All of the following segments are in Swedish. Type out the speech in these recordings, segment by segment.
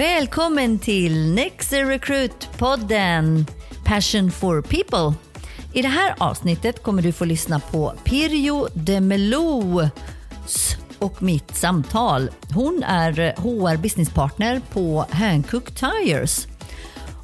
Välkommen till Next Recruit-podden Passion for People. I det här avsnittet kommer du få lyssna på Pirjo Demelos och mitt samtal. Hon är HR businesspartner på Hankook Tires.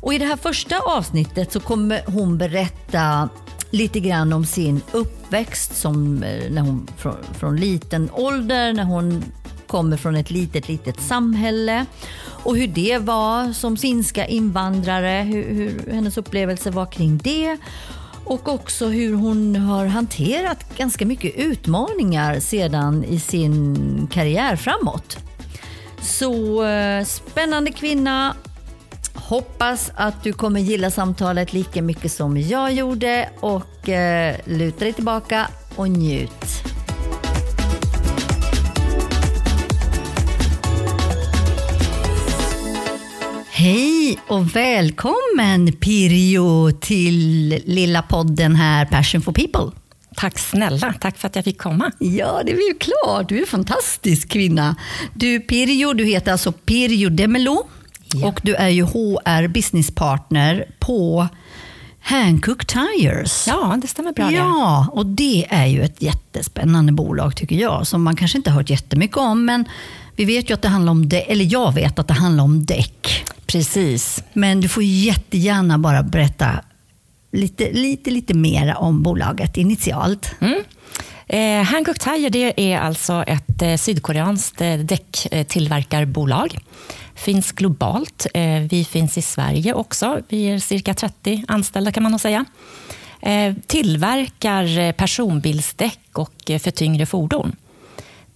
Och I det här första avsnittet så kommer hon berätta lite grann om sin uppväxt som eh, när hon, från, från liten ålder, när hon kommer från ett litet, litet samhälle och hur det var som finska invandrare, hur, hur hennes upplevelse var kring det och också hur hon har hanterat ganska mycket utmaningar sedan i sin karriär framåt. Så eh, spännande kvinna. Hoppas att du kommer gilla samtalet lika mycket som jag gjorde och eh, luta dig tillbaka och njut. Hej och välkommen Pirjo till lilla podden här Passion for People. Tack snälla, tack för att jag fick komma. Ja, det är ju klart. Du är en fantastisk kvinna. Du Pirjo, du heter alltså Pirjo Demelo ja. och du är ju HR Business Partner på Hankook Tires. Ja, det stämmer bra. Ja, och det är ju ett jättespännande bolag tycker jag, som man kanske inte har hört jättemycket om, men vi vet ju att det handlar om, däck, eller jag vet att det handlar om däck. Precis. Men du får jättegärna bara berätta lite, lite, lite mer om bolaget initialt. Mm. Eh, Hankook Tire det är alltså ett eh, sydkoreanskt eh, däcktillverkarbolag. Finns globalt. Eh, vi finns i Sverige också. Vi är cirka 30 anställda kan man nog säga. Eh, tillverkar eh, personbilsdäck och för tyngre fordon.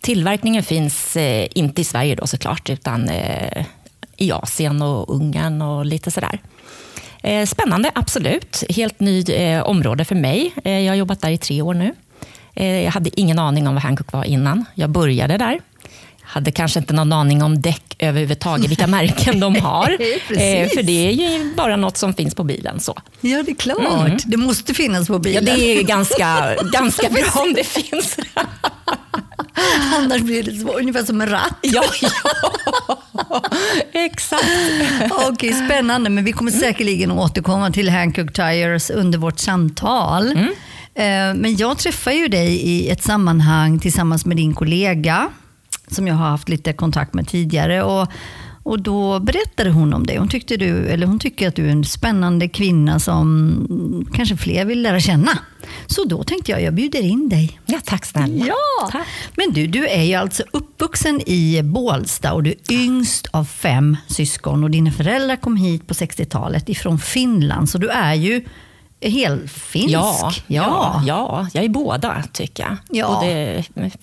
Tillverkningen finns eh, inte i Sverige då såklart, utan eh, i Asien och Ungern och lite sådär. Eh, spännande, absolut. Helt ny eh, område för mig. Eh, jag har jobbat där i tre år nu. Eh, jag hade ingen aning om vad Hancock var innan jag började där. Hade kanske inte någon aning om däck överhuvudtaget, vilka märken de har. för det är ju bara något som finns på bilen. Så. Ja, det är klart. Mm. Det måste finnas på bilen. Ja, det är ganska, ganska bra om det finns. Annars blir det så, ungefär som en ratt. Ja, ja. exakt. Okej, spännande. Men vi kommer säkerligen återkomma till Hancock Tires under vårt samtal. Mm. Eh, men jag träffade ju dig i ett sammanhang tillsammans med din kollega som jag har haft lite kontakt med tidigare. Och och då berättade hon om det. Hon, tyckte du, eller hon tycker att du är en spännande kvinna som kanske fler vill lära känna. Så då tänkte jag, jag bjuder in dig. Ja, tack snälla. Ja. Tack. Men du, du är ju alltså uppvuxen i Bålsta och du är yngst av fem syskon. Och dina föräldrar kom hit på 60-talet ifrån Finland. Så du är ju helfinsk. Ja, ja. ja, jag är båda tycker jag. Ja.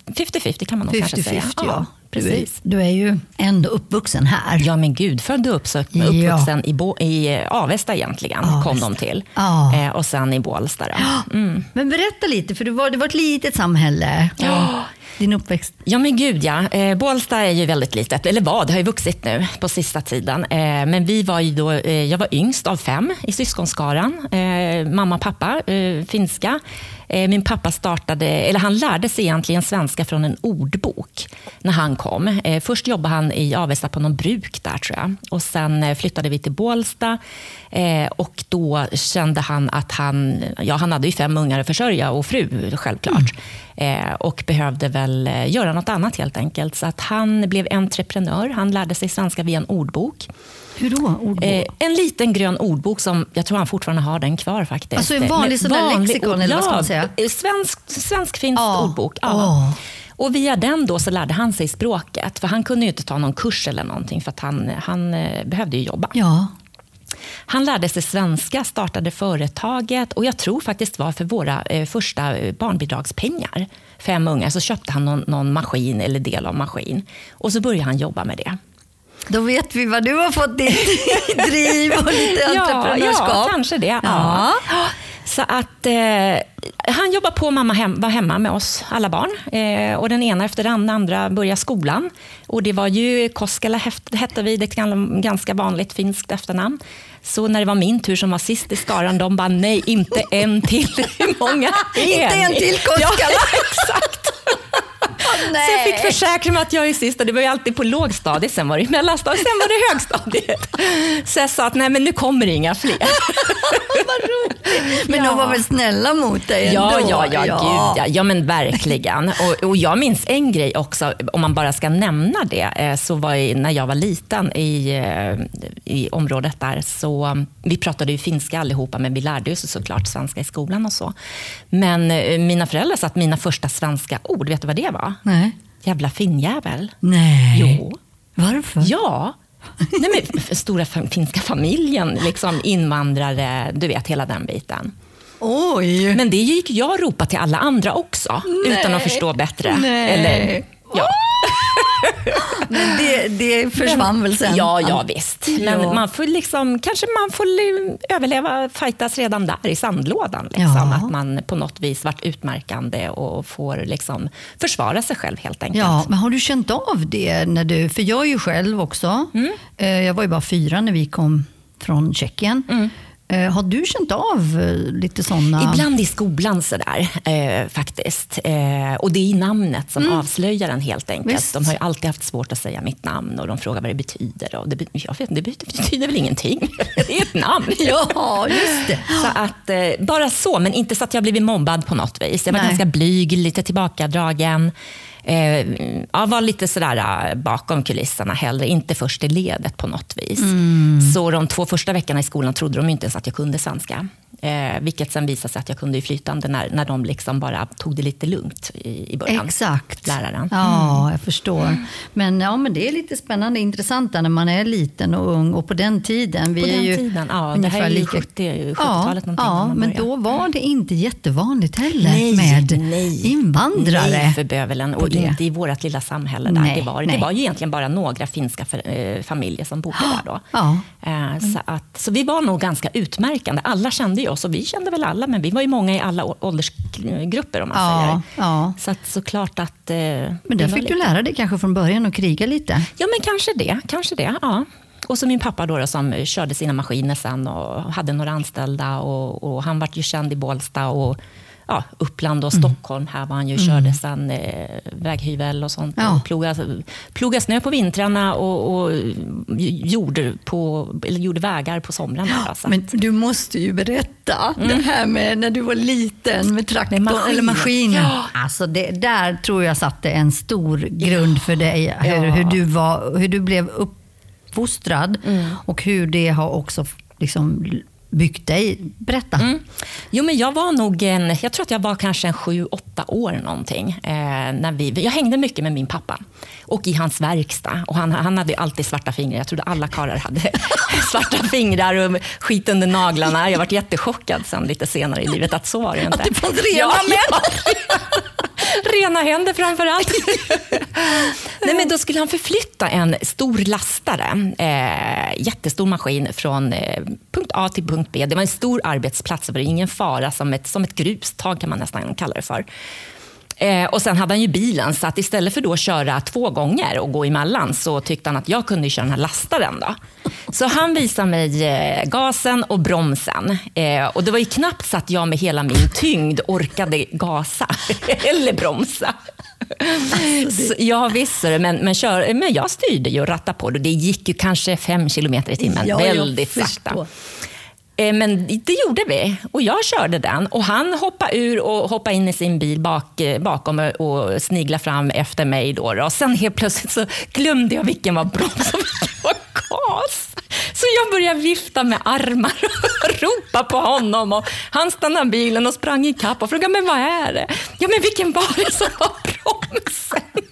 50-50 kan man nog 50 kanske säga. Ja. Precis. Du är ju ändå uppvuxen här. Ja, men gud. Född och uppvuxen, uppvuxen i, Bo, i Avesta egentligen, Avesta. kom de till. Ja. Eh, och sen i Bålsta. Mm. Men berätta lite, för det var, det var ett litet samhälle. Ja. Din uppväxt? Ja, men gud ja. Eh, Bålsta är ju väldigt litet, eller var, det har ju vuxit nu på sista tiden. Eh, men vi var ju då, eh, jag var yngst av fem i syskonskaran. Eh, mamma och pappa, eh, finska. Eh, min pappa startade, eller han lärde sig egentligen svenska från en ordbok när han kom. Eh, först jobbade han i Avesta på någon bruk där tror jag. Och sen eh, flyttade vi till Bålsta och då kände han att han, ja han hade ju fem ungar att försörja och fru självklart. Mm. Och behövde väl göra något annat helt enkelt. Så att han blev entreprenör. Han lärde sig svenska via en ordbok. Hur då? Ordbok? Eh, en liten grön ordbok som jag tror han fortfarande har den kvar faktiskt. Alltså en vanlig sån där lexikon eller vad ska man säga? Eh, svensk, svensk-finsk ah. ordbok. Ja. Oh. Och via den då så lärde han sig språket. För han kunde ju inte ta någon kurs eller någonting för att han, han eh, behövde ju jobba. Ja. Han lärde sig svenska, startade företaget och jag tror faktiskt var för våra eh, första barnbidragspengar, fem ungar, så köpte han någon, någon maskin eller del av maskin. Och så började han jobba med det. Då vet vi vad du har fått ditt driv och lite entreprenörskap. Ja, kanske det. Ja. ja. Så att eh, han jobbar på, mamma hem, var hemma med oss alla barn. Eh, och den ena efter den andra började skolan. Och det var ju Koskela hette vi, ett ganska vanligt finskt efternamn. Så när det var min tur som var sist i skaran, de bara nej, inte en till. Hur många är Inte en till Koskela. Ja, exakt. Så jag fick försäkra mig att jag är sist. Och det var ju alltid på lågstadiet, sen var det mellanstadiet, sen var det högstadiet. Så jag sa att nej, men nu kommer det inga fler. Vad roligt. Men de var väl snälla mot dig ändå? Ja, ja, ja, ja. Gud, ja. ja men verkligen. Och, och jag minns en grej också, om man bara ska nämna det, eh, så var jag, när jag var liten i, eh, i området där, så vi pratade ju finska allihopa, men vi lärde oss såklart svenska i skolan och så. Men eh, mina föräldrar sa att mina första svenska ord, vet du vad det var? Nej. Jävla finnjävel. Nej. Jo. Varför? Ja. Nej, men stora finska familjen, liksom invandrare, du vet hela den biten. Oj! Men det gick jag ropa till alla andra också, Nej. utan att förstå bättre. Nej. Eller, ja. Men det, det försvann väl sen? Ja, ja visst. Men Ja. man får liksom, kanske man får överleva, fightas redan där i sandlådan. Liksom. Ja. Att man på något vis varit utmärkande och får liksom försvara sig själv helt enkelt. Ja, men har du känt av det? när du, För jag är ju själv också. Mm. Eh, Jag var ju bara fyra när vi kom från Tjeckien. Mm. Eh, Har du känt av eh, lite sådana... Ibland i skolan sådär, eh, faktiskt. Eh, och det är namnet som avslöjar en helt enkelt. Mm. Visst. De har ju alltid haft svårt att säga mitt namn och de frågar vad det betyder. Och det, jag vet, det betyder väl ingenting. Det är ett namn. Ja, just det. Så att, eh, bara så, men inte så att jag blivit mobbad på något vis. Jag var Nej. ganska blyg, lite tillbakadragen. Eh, jag var lite sådär eh, bakom kulisserna hellre, inte först i ledet på något vis. Mm. Så de två första veckorna i skolan trodde de inte ens att jag kunde svenska. Eh, vilket sen visade sig att jag kunde i flytande när, när de liksom bara tog det lite lugnt i, i början. Exakt. Läraren. Ja, jag förstår. Men, ja, men det är lite spännande intressant där när man är liten och ung. Och på den tiden, vi På den ju tiden, ja, det här är ju lika... 70 70-talet Ja, någonting ja men då var det inte jättevanligt heller Nej, med nej. invandrare. Nej, för bövelen. Och det. inte i vårt lilla samhälle. Där Nej, det, var. nej. det var ju egentligen bara några finska eh, familjer som bodde där då. Ja. Eh, så, att, så vi var nog ganska utmärkande. Alla kände ju oss och vi kände väl alla, men vi var ju många i alla åldersgrupper om man Ja, säger. ja. Så att såklart att... Eh, Men där var fick du lite- lära dig kanske från början att kriga lite. Ja, men kanske det. Kanske det ja. Och så min pappa då, då, som körde sina maskiner sen och hade några anställda. Och, och han vart ju känd i Bålsta och ja, Uppland och Stockholm. Här var han ju, körde sen eh, väghyvel och sånt. Ja. Och ploga, ploga snö på vintrarna och, och gjorde, på, eller gjorde vägar på somrarna. då, så att- Men du måste ju berätta det här med när du var liten med traktorn Med maskinen. eller maskinen. Ja. Alltså det, där tror jag satte en stor grund för dig. Hur, Ja. hur, du var, hur du blev uppfostrad Mm. och hur det har också liksom byggt dig. Berätta. Mm. Jo, men jag var nog en, jag tror att jag var kanske en sju, åtta år någonting. Eh, när vi, jag hängde mycket med min pappa och i hans verkstad. Och han, han hade alltid svarta fingrar. Jag trodde alla karlar hade svarta fingrar och skit under naglarna. Jag varit jättechockad sen lite senare i livet att så var det inte. Att det fanns rena ja, män. Rena händer framför allt. Nej, men då skulle han förflytta en stor lastare, eh, jättestor maskin från eh, punkt A till punkt B. Det var en stor arbetsplats, det var ingen fara, som ett, som ett grustag kan man nästan kalla det för. Eh, och Sen hade han ju bilen, så att istället för då att köra två gånger och gå emellan så tyckte han att jag kunde köra den här lastaren. Då. Så han visade mig eh, gasen och bromsen. Eh, och Det var ju knappt så att jag med hela min tyngd orkade gasa eller bromsa. Så, ja, visst. Men, men, kör, men jag styrde ju och rattade på det. Det gick ju kanske fem kilometer i timmen. Ja, Väldigt sakta. Eh, men det gjorde vi och jag körde den och han hoppade ur och hoppade in i sin bil bak, eh, bakom och sniglade fram efter mig. Då, då. Och sen helt plötsligt så glömde jag vilken var broms och vilken var gas. Så jag började vifta med armar och ropa på honom. Och han stannade bilen och sprang ikapp och frågade men vad är det? Ja, men vilken var det som var bromsen?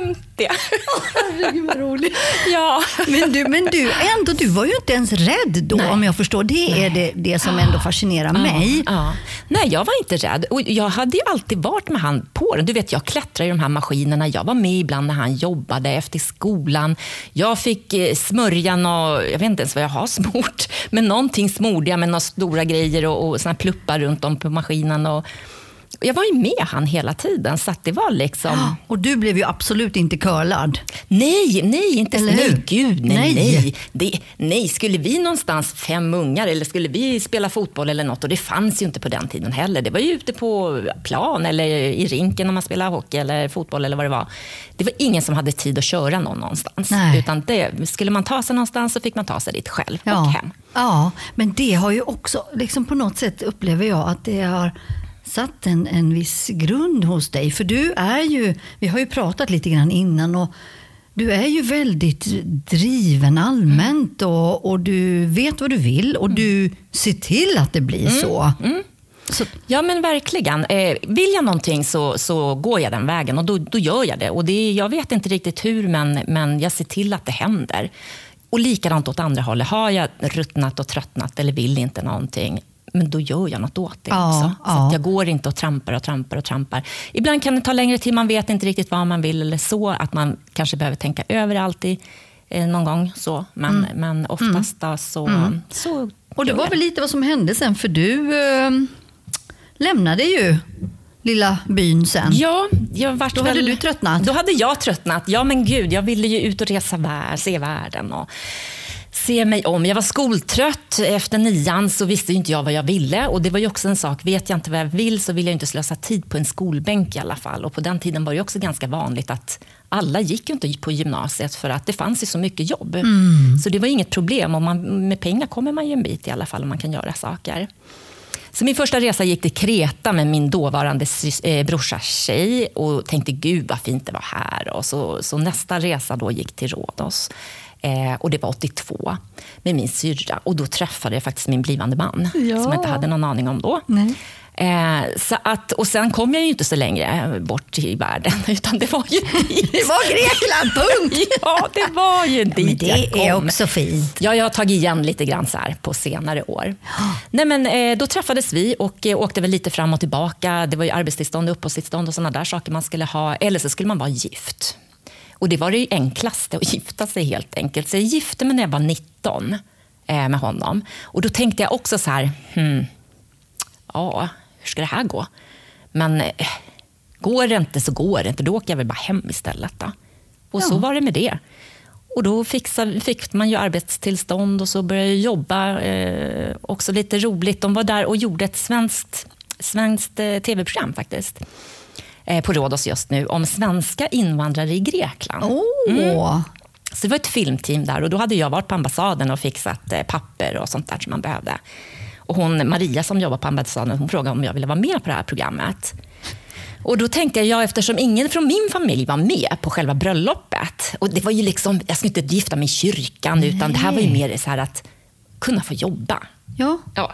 Glömt det. Herregud vad roligt. Ja. Men du, men du, ändå, du var ju inte ens rädd då Nej. om jag förstår. Det är det, det som ändå fascinerar mig. Ja. Nej, jag var inte rädd. Och jag hade ju alltid varit med han på den. Du vet, jag klättrade i de här maskinerna. Jag var med ibland när han jobbade efter skolan. Jag fick eh, smörja nå, jag vet inte ens vad jag har smort, men någonting smorde jag med några stora grejer och, och såna här pluppar runt om på maskinen. Och, jag var ju med han hela tiden, så det var liksom... Och du blev ju absolut inte curlad. Nej, nej, inte Eller hur? nej, gud, nej, Nej. nej. Det, nej. Skulle vi någonstans, fem ungar, eller skulle vi spela fotboll eller något, och det fanns ju inte på den tiden heller. Det var ju ute på plan eller i rinken om man spelade hockey eller fotboll eller vad det var. Det var ingen som hade tid att köra någon någonstans. Nej. Utan det, skulle man ta sig någonstans så fick man ta sig dit själv och Ja. hem. ja, men det har ju också, liksom på något sätt upplever jag att det har satt en, en viss grund hos dig. För du är ju, vi har ju pratat lite grann innan och du är ju väldigt driven allmänt och, och du vet vad du vill och du ser till att det blir så. så. Ja, men verkligen. Eh, vill jag någonting så, så går jag den vägen och då, då gör jag det. Och det jag vet inte riktigt hur, men, men jag ser till att det händer. Och likadant åt andra hållet. Har jag ruttnat och tröttnat eller vill inte någonting, men då gör jag något åt det Ja, också. Så ja. jag går inte och trampar och trampar och trampar. Ibland kan det ta längre tid, man vet inte riktigt vad man vill eller så. Att man kanske behöver tänka över alltid eh, någon gång. Så. Men, men oftast då, så, så Mm. Och det var väl lite vad som hände sen för du eh, lämnade ju lilla byn sen. Ja, jag vart Då hade väl, du tröttnat. Då hade jag tröttnat. Ja, men gud, jag ville ju ut och resa värld, se världen och se mig om. Jag var skoltrött. Efter nian så visste inte jag vad jag ville. Och det var ju också en sak, vet jag inte vad jag vill så vill jag inte slösa tid på en skolbänk i alla fall. Och på den tiden var det också ganska vanligt att alla gick inte på gymnasiet för att det fanns ju så mycket jobb. Så det var inget problem. Och man, med pengar kommer man ju en bit i alla fall om man kan göra saker. Så min första resa gick till Kreta med min dåvarande eh, brorsas tjej och tänkte gud vad fint det var här. Och så, så nästa resa då gick till Rhodos. Eh, och det var 82 med min syrra. Och då träffade jag faktiskt min blivande man Ja. som jag inte hade någon aning om då. Eh, så att, och sen kom jag ju inte så längre bort i världen, utan det var ju dit. Det var Grekland, punkt! Ja, det var ju dit Men det är också fint. Ja, jag har tagit igen lite grann så här på senare år. Nej, men, eh, då träffades vi och eh, åkte väl lite fram och tillbaka. Det var ju arbetstillstånd, uppehållstillstånd och sådana där saker man skulle ha. Eller så skulle man vara gift. Och det var det enklaste, att gifta sig helt enkelt. Så jag gifte mig när jag var 19 eh, med honom. Och då tänkte jag också så här, hmm, ja, hur ska det här gå? Men eh, går det inte så går det inte. Då åker jag väl bara hem istället. Då. Och så Ja. var det med det. Och då fixade, fick man ju arbetstillstånd och så började jag jobba. Eh, också lite roligt. De var där och gjorde ett svenskt, svenskt eh, tv-program faktiskt. Eh, på Rhodos just nu om svenska invandrare i Grekland. Åh! Så det var ett filmteam där och då hade jag varit på ambassaden och fixat eh, papper och sånt där som man behövde. Och hon, Maria som jobbar på ambassaden hon frågade om jag ville vara med på det här programmet. Och då tänkte jag, ja, eftersom ingen från min familj var med på själva bröllopet. Och det var ju liksom, jag skulle inte gifta mig i kyrkan, utan det här var ju mer så här att kunna få jobba. Ja. Ja.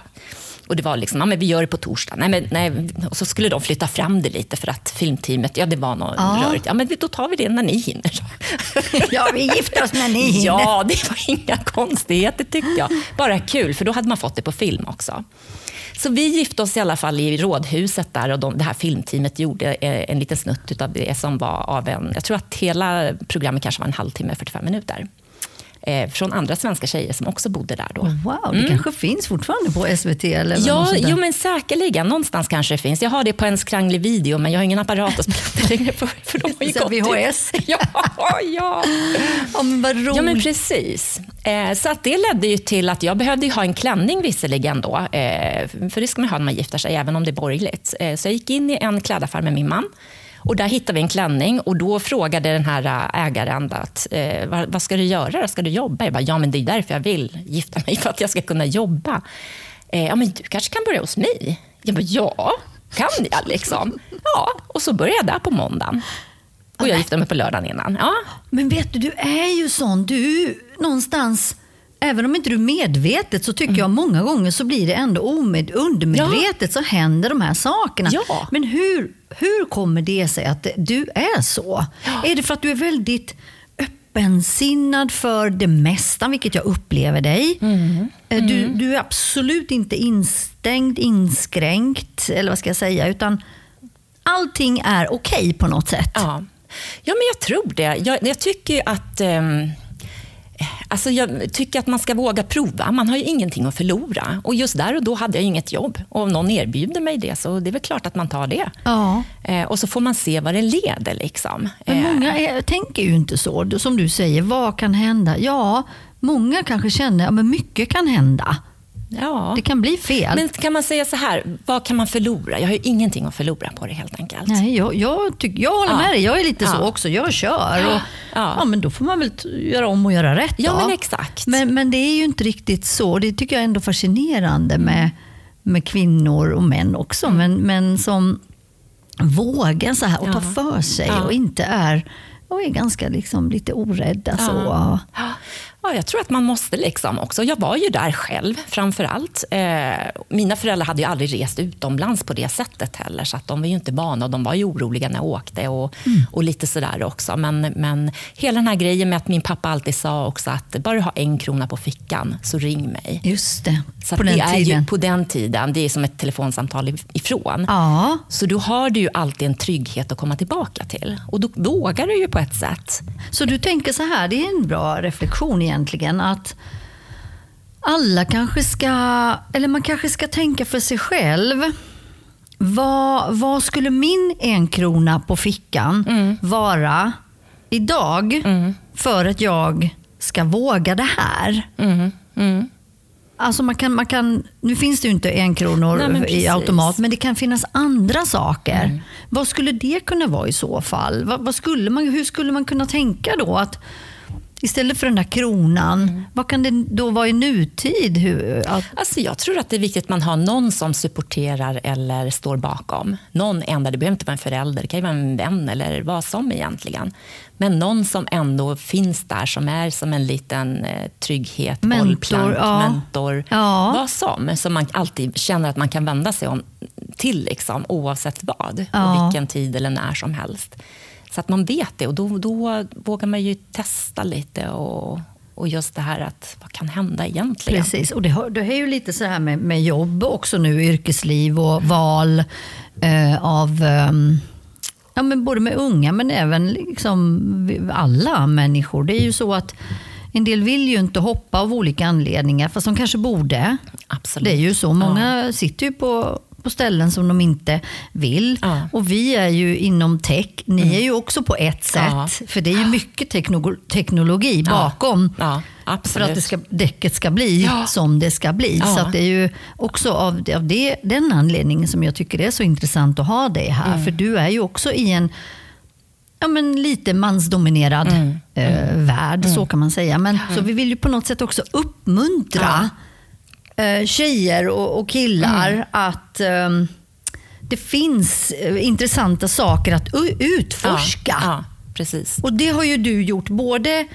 Och det var liksom, ja, men vi gör det på torsdag. Nej, men, nej. Och så skulle de flytta fram det lite för att filmteamet, ja det var något Ja. rörigt. Ja, men då tar vi det när ni hinner. ja, vi gifter oss när ni hinner. Ja, det var inga konstigheter tyckte jag. Bara kul, för då hade man fått det på film också. Så vi gifte oss i alla fall i rådhuset där och de, det här filmteamet gjorde eh, en liten snutt av det som var av en, jag tror att hela programmet kanske var en halvtimme, 45 minuter. Eh, från andra svenska tjejer som också bodde där då. Wow, det kanske finns fortfarande på SVT eller Ja, jo, men säkerligen. Någonstans kanske det finns. Jag har det på en skranglig video, men jag har ingen apparat att spela det längre för, för de har ju gått. VHS. Ja, ja. Ja, men vad roligt. Ja, men precis. Eh, så att det ledde ju till att jag behövde ha en klänning visserligen då. Eh, för det ska man ha när man gifter sig, även om det är borgerligt. Eh, så jag gick in i en klädaffär med min man. Och där hittade vi en klänning och då frågade den här äh, ägaren att, eh, vad, vad ska du göra? Ska du jobba? Jag bara, ja men det är därför jag vill gifta mig, för att jag ska kunna jobba. Eh, ja men du kanske kan börja hos mig? Jag bara, ja, kan jag liksom? Ja, och så började jag där på måndagen. Och jag gifte mig på lördagen innan. Ja, Men vet du, du är ju sån. Du någonstans, även om inte du medvetet, så tycker jag många gånger så blir det ändå omed, undermedvetet så händer de här sakerna. Ja. Men hur, hur kommer det sig att du är så? Är det för att du är väldigt öppensinnad för det mesta, vilket jag upplever dig. Eh, Du, du är absolut inte instängd, inskränkt, eller vad ska jag säga, utan allting är okej på något sätt. Ja. ja, men jag tror det. Jag, jag tycker att... ehm, Alltså jag tycker att man ska våga prova. Man har ju ingenting att förlora. Och just där och då hade jag inget jobb. Och om någon erbjuder mig det, så det är väl klart att man tar det. Ja. Eh, och så får man se vad det leder. Liksom. Men Eh, många är, tänker ju inte så. Som du säger, vad kan hända? Ja, många kanske känner att mycket kan hända. Ja. Det kan bli fel. Men kan man säga så här, vad kan man förlora? Jag har ju ingenting att förlora på det helt enkelt. Nej, jag, jag, tyck, jag håller Ja. med dig. Jag är lite så Ja. också. Jag kör. Och, ja. Ja. men då får man väl göra om och göra rätt. Ja, då. men exakt. Men, men det är ju inte riktigt så. Det tycker jag är ändå fascinerande med, med kvinnor och män också. Mm. Men, men som vågar så här och tar Ja. för sig och inte är, och är ganska liksom lite orädda. Så. Ja. Ja, jag tror att man måste liksom också. Jag var ju där själv framför allt. Eh, mina föräldrar hade ju aldrig rest utomlands på det sättet heller, så att de var ju inte vana och de var ju oroliga när jag åkte och, och lite sådär också. Men, men hela den här grejen med att min pappa alltid sa också att bara du har en krona på fickan så ring mig. Just det, Så på den det är tiden. ju på den tiden, det är som ett telefonsamtal ifrån. Ja, Så då har du ju alltid en trygghet att komma tillbaka till. Och då vågar du ju på ett sätt. så du tänker så här, det är en bra reflektion egentligen, att alla kanske ska, eller man kanske ska tänka för sig själv. Vad, vad skulle min en krona på fickan Mm. vara idag för att jag ska våga det här? Mm. Mm. Alltså man kan, man kan, nu finns det ju inte en kronor Nej, i automat, men det kan finnas andra saker. Vad skulle det kunna vara i så fall? Vad, vad skulle man, hur skulle man kunna tänka då? att Istället för den där kronan, vad kan det då vara i nutid? Hur, att, Alltså jag tror att det är viktigt att man har någon som supporterar eller står bakom. Någon enda, det behöver inte vara en förälder, det kan ju vara en vän eller vad som egentligen. Men någon som ändå finns där, som är som en liten eh, trygghet, Mentor, bollplank, ja. mentor. Ja. Vad som, som man alltid känner att man kan vända sig om, till, liksom, oavsett vad. Ja. Och vilken tid eller när som helst. Så att man vet det och då, då vågar man ju testa lite. Och, och just det här att vad kan hända egentligen? Precis, och det, har, det är ju lite så här med, med jobb också nu, yrkesliv och val eh, av ehm, ja, men både med unga men även liksom alla människor. Det är ju så att en del vill ju inte hoppa av olika anledningar, fast de kanske borde. Absolut. Det är ju så. Många sitter ju på, på ställen som de inte vill. Ja. Mm. Och vi är ju inom tech. Ni är ju också på ett sätt. Ja. För det är ju mycket tekno- teknologi bakom. Ja, För att det ska, däcket ska bli som det ska bli. Så det är ju också av, av det, den anledningen som jag tycker det är så intressant att ha dig här. Mm. För du är ju också i en ja, men lite mansdominerad Mm. eh, värld, så kan man säga. Men, Så vi vill ju på något sätt också uppmuntra eh, tjejer och, och killar Mm. att ehm, det finns eh, intressanta saker att utforska. Ja, ja, precis. Och det har ju du gjort både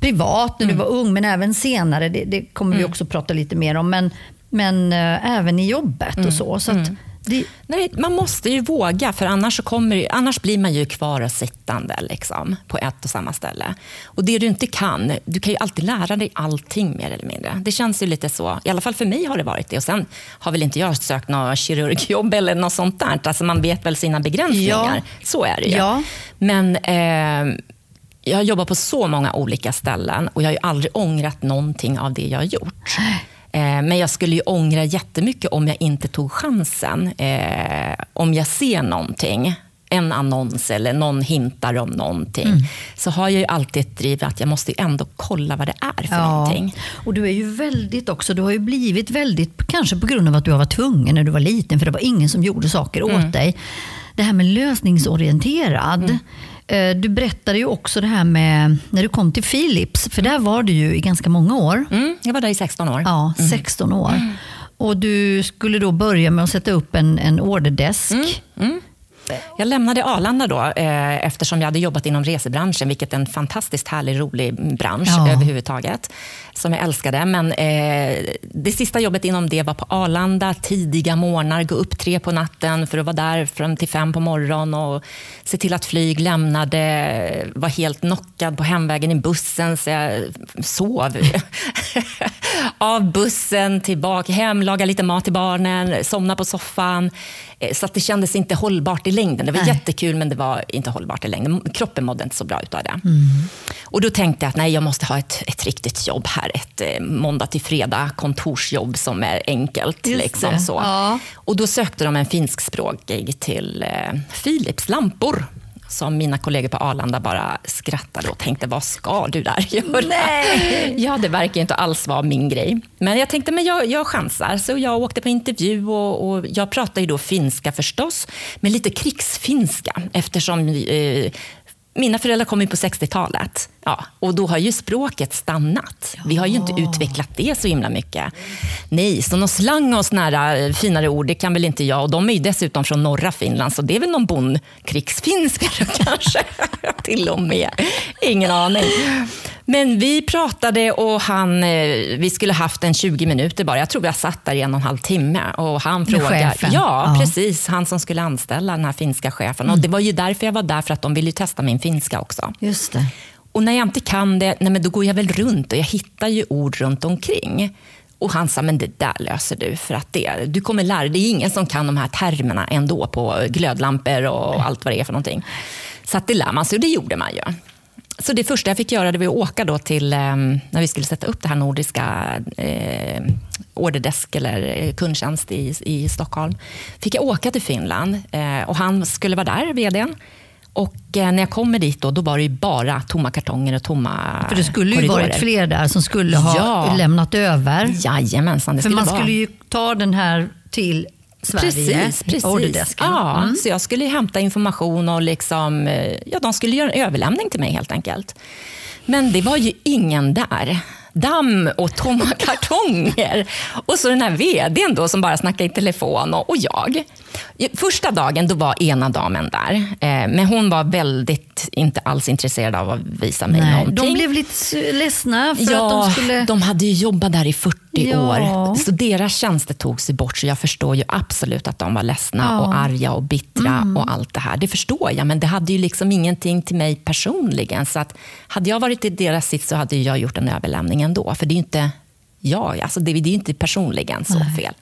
privat när du Mm. var ung, men även senare. Det, det kommer vi också prata lite mer om. Men, men eh, även i jobbet Mm. och så. så att det, Nej, man måste ju våga, för annars, så kommer, annars blir man ju kvar och sittande liksom, på ett och samma ställe. Och det du inte kan, du kan ju alltid lära dig allting mer eller mindre. Det känns ju lite så, i alla fall för mig har det varit det. Och sen har väl inte jag sökt något kirurgjobb eller något sånt där. Alltså man vet väl sina begränsningar. Ja. Så är det ju. Ja. Men eh, jag har jobbat på så många olika ställen och jag har aldrig ångrat någonting av det jag har gjort. Eh, Men jag skulle ju ångra jättemycket om jag inte tog chansen. Eh, om jag ser någonting, en annons eller någon hintar om någonting, Mm. så har jag ju alltid ett driv att jag måste ändå kolla vad det är för någonting. Och du är ju väldigt också, du har ju blivit väldigt, kanske på grund av att du har varit tvungen när du var liten, för det var ingen som gjorde saker Mm. åt dig. Det här med lösningsorienterad. Eh, Du berättade ju också det här med när du kom till Philips, för där var du ju i ganska många år. Mm, jag var där i 16 år. Ja, 16 år. Och du skulle då börja med att sätta upp en, en orderdesk. Jag lämnade Arlanda då, eh, eftersom jag hade jobbat inom resebranschen, vilket är en fantastiskt härlig, rolig bransch Ja. överhuvudtaget, som jag älskade. Men eh, det sista jobbet inom det var på Arlanda, tidiga morgnar, gå upp tre på natten för att vara där fram till fem på morgonen och se till att flyg lämnade, var helt knockad på hemvägen i bussen, så jag sov. av bussen tillbaka hem, laga lite mat till barnen, somna på soffan. Eh, så att det kändes inte hållbart i längden. Det var Nej. jättekul, men det var inte hållbart i längden. Kroppen mådde inte så bra av det. Mm. Och då tänkte jag att nej, jag måste ha ett, ett riktigt jobb här. Ett eh, måndag till fredag kontorsjobb som är enkelt. Liksom, så. Ja. Och då sökte de en finskspråkig till eh, Philips lampor som mina kollegor på Arlanda bara skrattade och tänkte, vad ska du där göra? Nej. Ja, det verkar inte alls vara min grej. Men jag tänkte, men jag, jag chansar. Så jag åkte på intervju och, och jag pratar ju då finska förstås, men lite krigsfinska eftersom eh, mina föräldrar kom ju på 60-talet. Ja, och då har ju språket stannat. Vi har ju inte utvecklat det så himla mycket. Nej, så någon slang och såna eh, finare ord, det kan väl inte jag. Och de är ju dessutom från norra Finland, så det är väl någon bondkrigsfinska kanske. Till och med. Ingen aning. Men vi pratade och han, eh, vi skulle haft en 20 minuter bara. Jag tror jag satt där i en och en halv timme. Och han frågade, ja, ja, precis. Han som skulle anställa den här finska chefen. Mm. Och Det var ju därför jag var där, för att de ville testa min finska också. Just det. Och när jag inte kan det, nej men då går jag väl runt och jag hittar ju ord runt omkring. Och han sa, men det där löser du. för att det, Du kommer lära dig. Det är ingen som kan de här termerna ändå på glödlampor och allt vad det är för någonting. Så att det lär man sig och det gjorde man ju. Så det första jag fick göra det var att åka då till, eh, när vi skulle sätta upp det här nordiska eh, orderdesk eller eh, kundtjänst i, i Stockholm. Fick jag åka till Finland eh, och han skulle vara där, vdn. Och eh, när jag kommer dit då, då var det bara tomma kartonger och tomma För det skulle ju korridorer. varit fler där som skulle ha ja. lämnat över. Jajamensan, det För man skulle ju ta den här till Sverige, precis, precis. Ja, mm. Så jag skulle hämta information och liksom, eh, ja, de skulle göra en överlämning till mig helt enkelt. Men det var ju ingen där damm och tomma kartonger. Och så den här vdn då som bara snackade i telefon och, och jag. Första dagen då var ena damen där, eh, men hon var väldigt inte alls intresserad av att visa mig Nej, någonting. De blev lite ledsna för ja, att de skulle... de hade ju jobbat där i 40 ja. år, så deras tjänster tog sig bort. Så jag förstår ju absolut att de var ledsna ja. och arga och bittra mm. och allt det här. Det förstår jag, men det hade ju liksom ingenting till mig personligen. Så att hade jag varit i deras sits så hade jag gjort en överlämning ändå. För det är ju inte jag, alltså det, det är inte personligen så Nej. fel.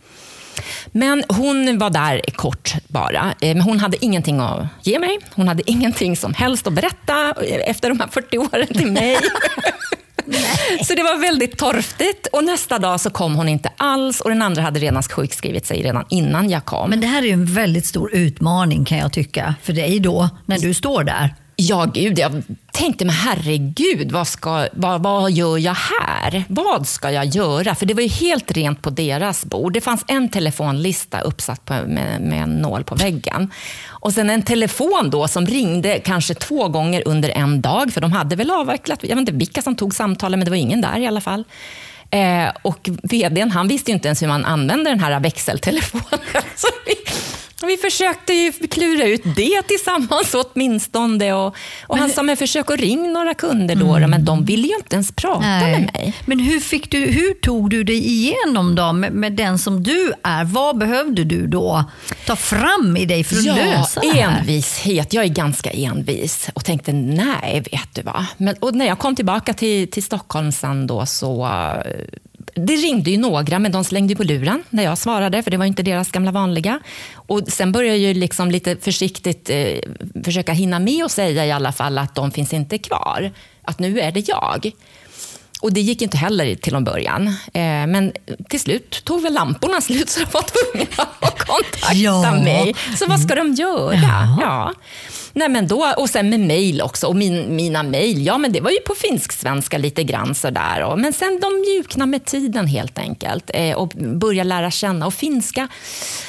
Men hon var där kort bara. Eh, men hon hade ingenting att ge mig. Hon hade ingenting som helst att berätta efter de här 40 åren till mig. Så det var väldigt torftigt. Och nästa dag så kom hon inte alls och den andra hade redan sjukskrivit sig redan innan jag kom. Men det här är en väldigt stor utmaning kan jag tycka för dig då, när du står där. Ja, gud. Jag tänkte, men herregud, vad, ska, vad, vad gör jag här? Vad ska jag göra? För det var ju helt rent på deras bord. Det fanns en telefonlista uppsatt på, med, med en nål på väggen. Och sen en telefon då som ringde kanske två gånger under en dag, för de hade väl avvecklat, jag vet inte vilka som tog samtalen, men det var ingen där i alla fall. Eh, och vdn han visste ju inte ens hur man använde den här växeltelefonen. Vi försökte ju klura ut det tillsammans åtminstone. Och, och men, han sa, men försök att ringa några kunder då, mm. men de ville ju inte ens prata Nej. med mig. Men hur, fick du, hur tog du dig igenom då med, med, den som du är? Vad behövde du då ta fram i dig för att ja, lösa det här? Envishet. Jag är ganska envis och tänkte, nej, vet du vad. Men, och när jag kom tillbaka till, till Stockholm sen då så det ringde ju några, men de slängde på luren när jag svarade, för det var inte deras gamla vanliga. Och Sen började jag liksom lite försiktigt eh, försöka hinna med och säga i alla fall att de finns inte kvar. Att nu är det jag. Och Det gick inte heller till en början. Eh, men till slut tog väl lamporna slut så de var tvungna att kontakta ja. mig. Så vad ska de göra? Ja. ja. Nej, men då, och sen med mejl också. Och min, mina mejl, ja men det var ju på finsk-svenska lite grann sådär. Och, men sen de mjukna med tiden helt enkelt. Eh, och börja lära känna. Och finska,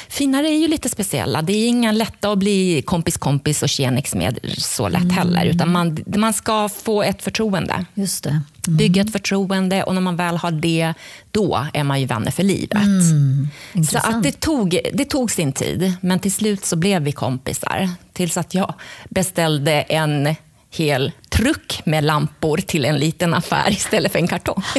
finnar är ju lite speciella. Det är inga lätta att bli kompis-kompis och tjenix med så lätt mm. heller. Utan man, man ska få ett förtroende. Just det. Mm. Bygga ett förtroende och när man väl har det, då är man ju vänner för livet. Mm. Så att det, tog, det tog sin tid, men till slut så blev vi kompisar. Tills att jag beställde en hel truck med lampor till en liten affär istället för en kartong.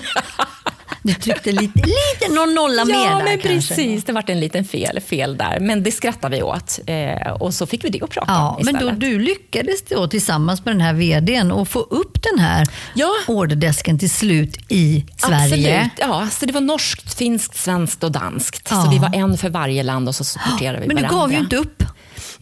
Du tryckte lite, lite någon nolla mer Ja, där men kanske. precis. Det vart en liten fel, fel där. Men det skrattade vi åt. Eh, och så fick vi det att prata Ja, om men istället. då, du lyckades då tillsammans med den här vdn och få upp den här Ja. orderdesken till slut i Sverige. Absolut. Ja, så det var norskt, finskt, svenskt och danskt. Ja. Så vi var en för varje land och så supporterade vi Men du varandra. gav ju inte upp.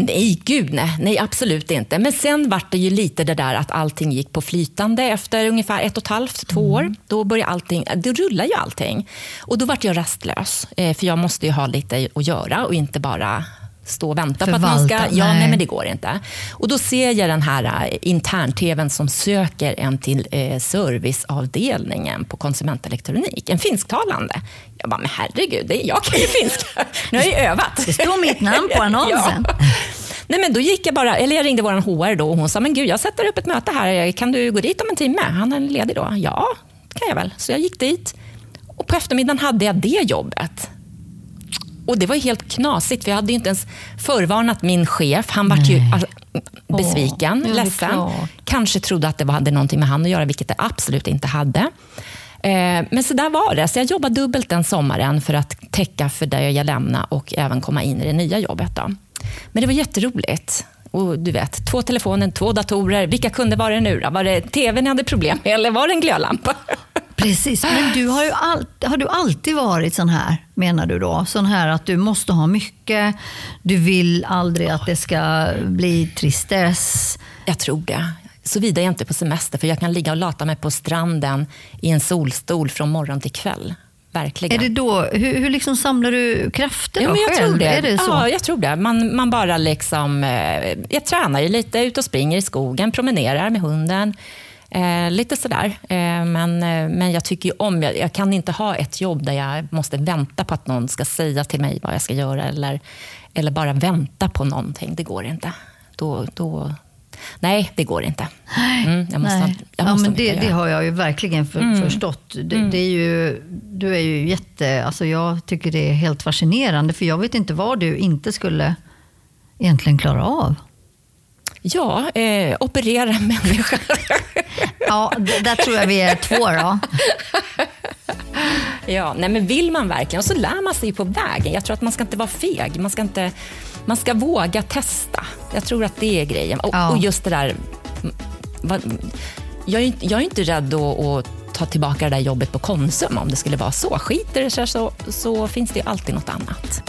Nej, gud nej. nej. Absolut inte. Men sen vart det ju lite det där att allting gick på flytande efter ungefär ett och ett halvt, två år. Då började allting, det rullar ju allting. Och då vart jag rastlös. Eh, för jag måste ju ha lite att göra och inte bara stå och vänta på att man ska... Förvalta, Ja, nej. nej, men det går inte. Och då ser jag den här eh, intern-tvn som söker en till eh, serviceavdelningen på konsumentelektronik. En finsktalande. Jag bara, men herregud, det är jag kan ju finska. Nu har jag ju övat. Det står mitt namn på annonsen. Ja. Nej, men då gick jag bara, eller jag ringde vår HR då och hon sa, men gud, jag sätter upp ett möte här. Kan du gå dit om en timme? Han är ledig då. Ja, det kan jag väl. Så jag gick dit. Och på eftermiddagen hade jag det jobbet. Och det var helt knasigt, för jag hade inte ens förvarnat min chef. Han var ju besviken, Åh, ledsen. Kanske trodde att det hade någonting med han att göra, vilket det absolut inte hade. Eh, Men så där var det. Så jag jobbade dubbelt den sommaren för att täcka för det jag lämnade och även komma in i det nya jobbet. Då. Men det var jätteroligt. Och du vet, två telefoner, två datorer. Vilka kunde var det nu då? Var det tv ni hade problem med eller var det en glödlampa? Precis, men du har, ju all, har du alltid varit sån här, menar du då? Sån här att du måste ha mycket, du vill aldrig att det ska bli tristess. Jag tror det. Såvida jag inte är på semester, för jag kan ligga och lata mig på stranden i en solstol från morgon till kväll. Verkligen. Är det då, hur, hur liksom samlar du krafter Ja, men jag själv? tror det. Är det så? Ja, jag tror det. Man, man bara liksom, eh, jag tränar ju lite, ut och springer i skogen, promenerar med hunden. Eh, lite sådär. Eh, men, eh, men jag tycker ju om, jag, jag kan inte ha ett jobb där jag måste vänta på att någon ska säga till mig vad jag ska göra eller, eller bara vänta på någonting. Det går inte. Då, då, nej, det går inte. Mm, jag måste, Nej. jag ja, måste men det, det har jag ju verkligen för, Mm. förstått. Det, det är ju, du är ju jätte... Alltså jag tycker det är helt fascinerande, för jag vet inte vad du inte skulle egentligen klara av. Ja, eh, operera en människa. Ja, där tror jag vi är två då. Ja, nej men vill man verkligen, och så lär man sig på vägen. Jag tror att man ska inte vara feg. Man ska, inte, man ska våga testa. Jag tror att det är grejen. Och, Ja. och just det där... Jag är, inte- jag är inte rädd att, att ta tillbaka det där jobbet på Konsum om det skulle vara så. Skiter det sig så, så finns det ju alltid något annat.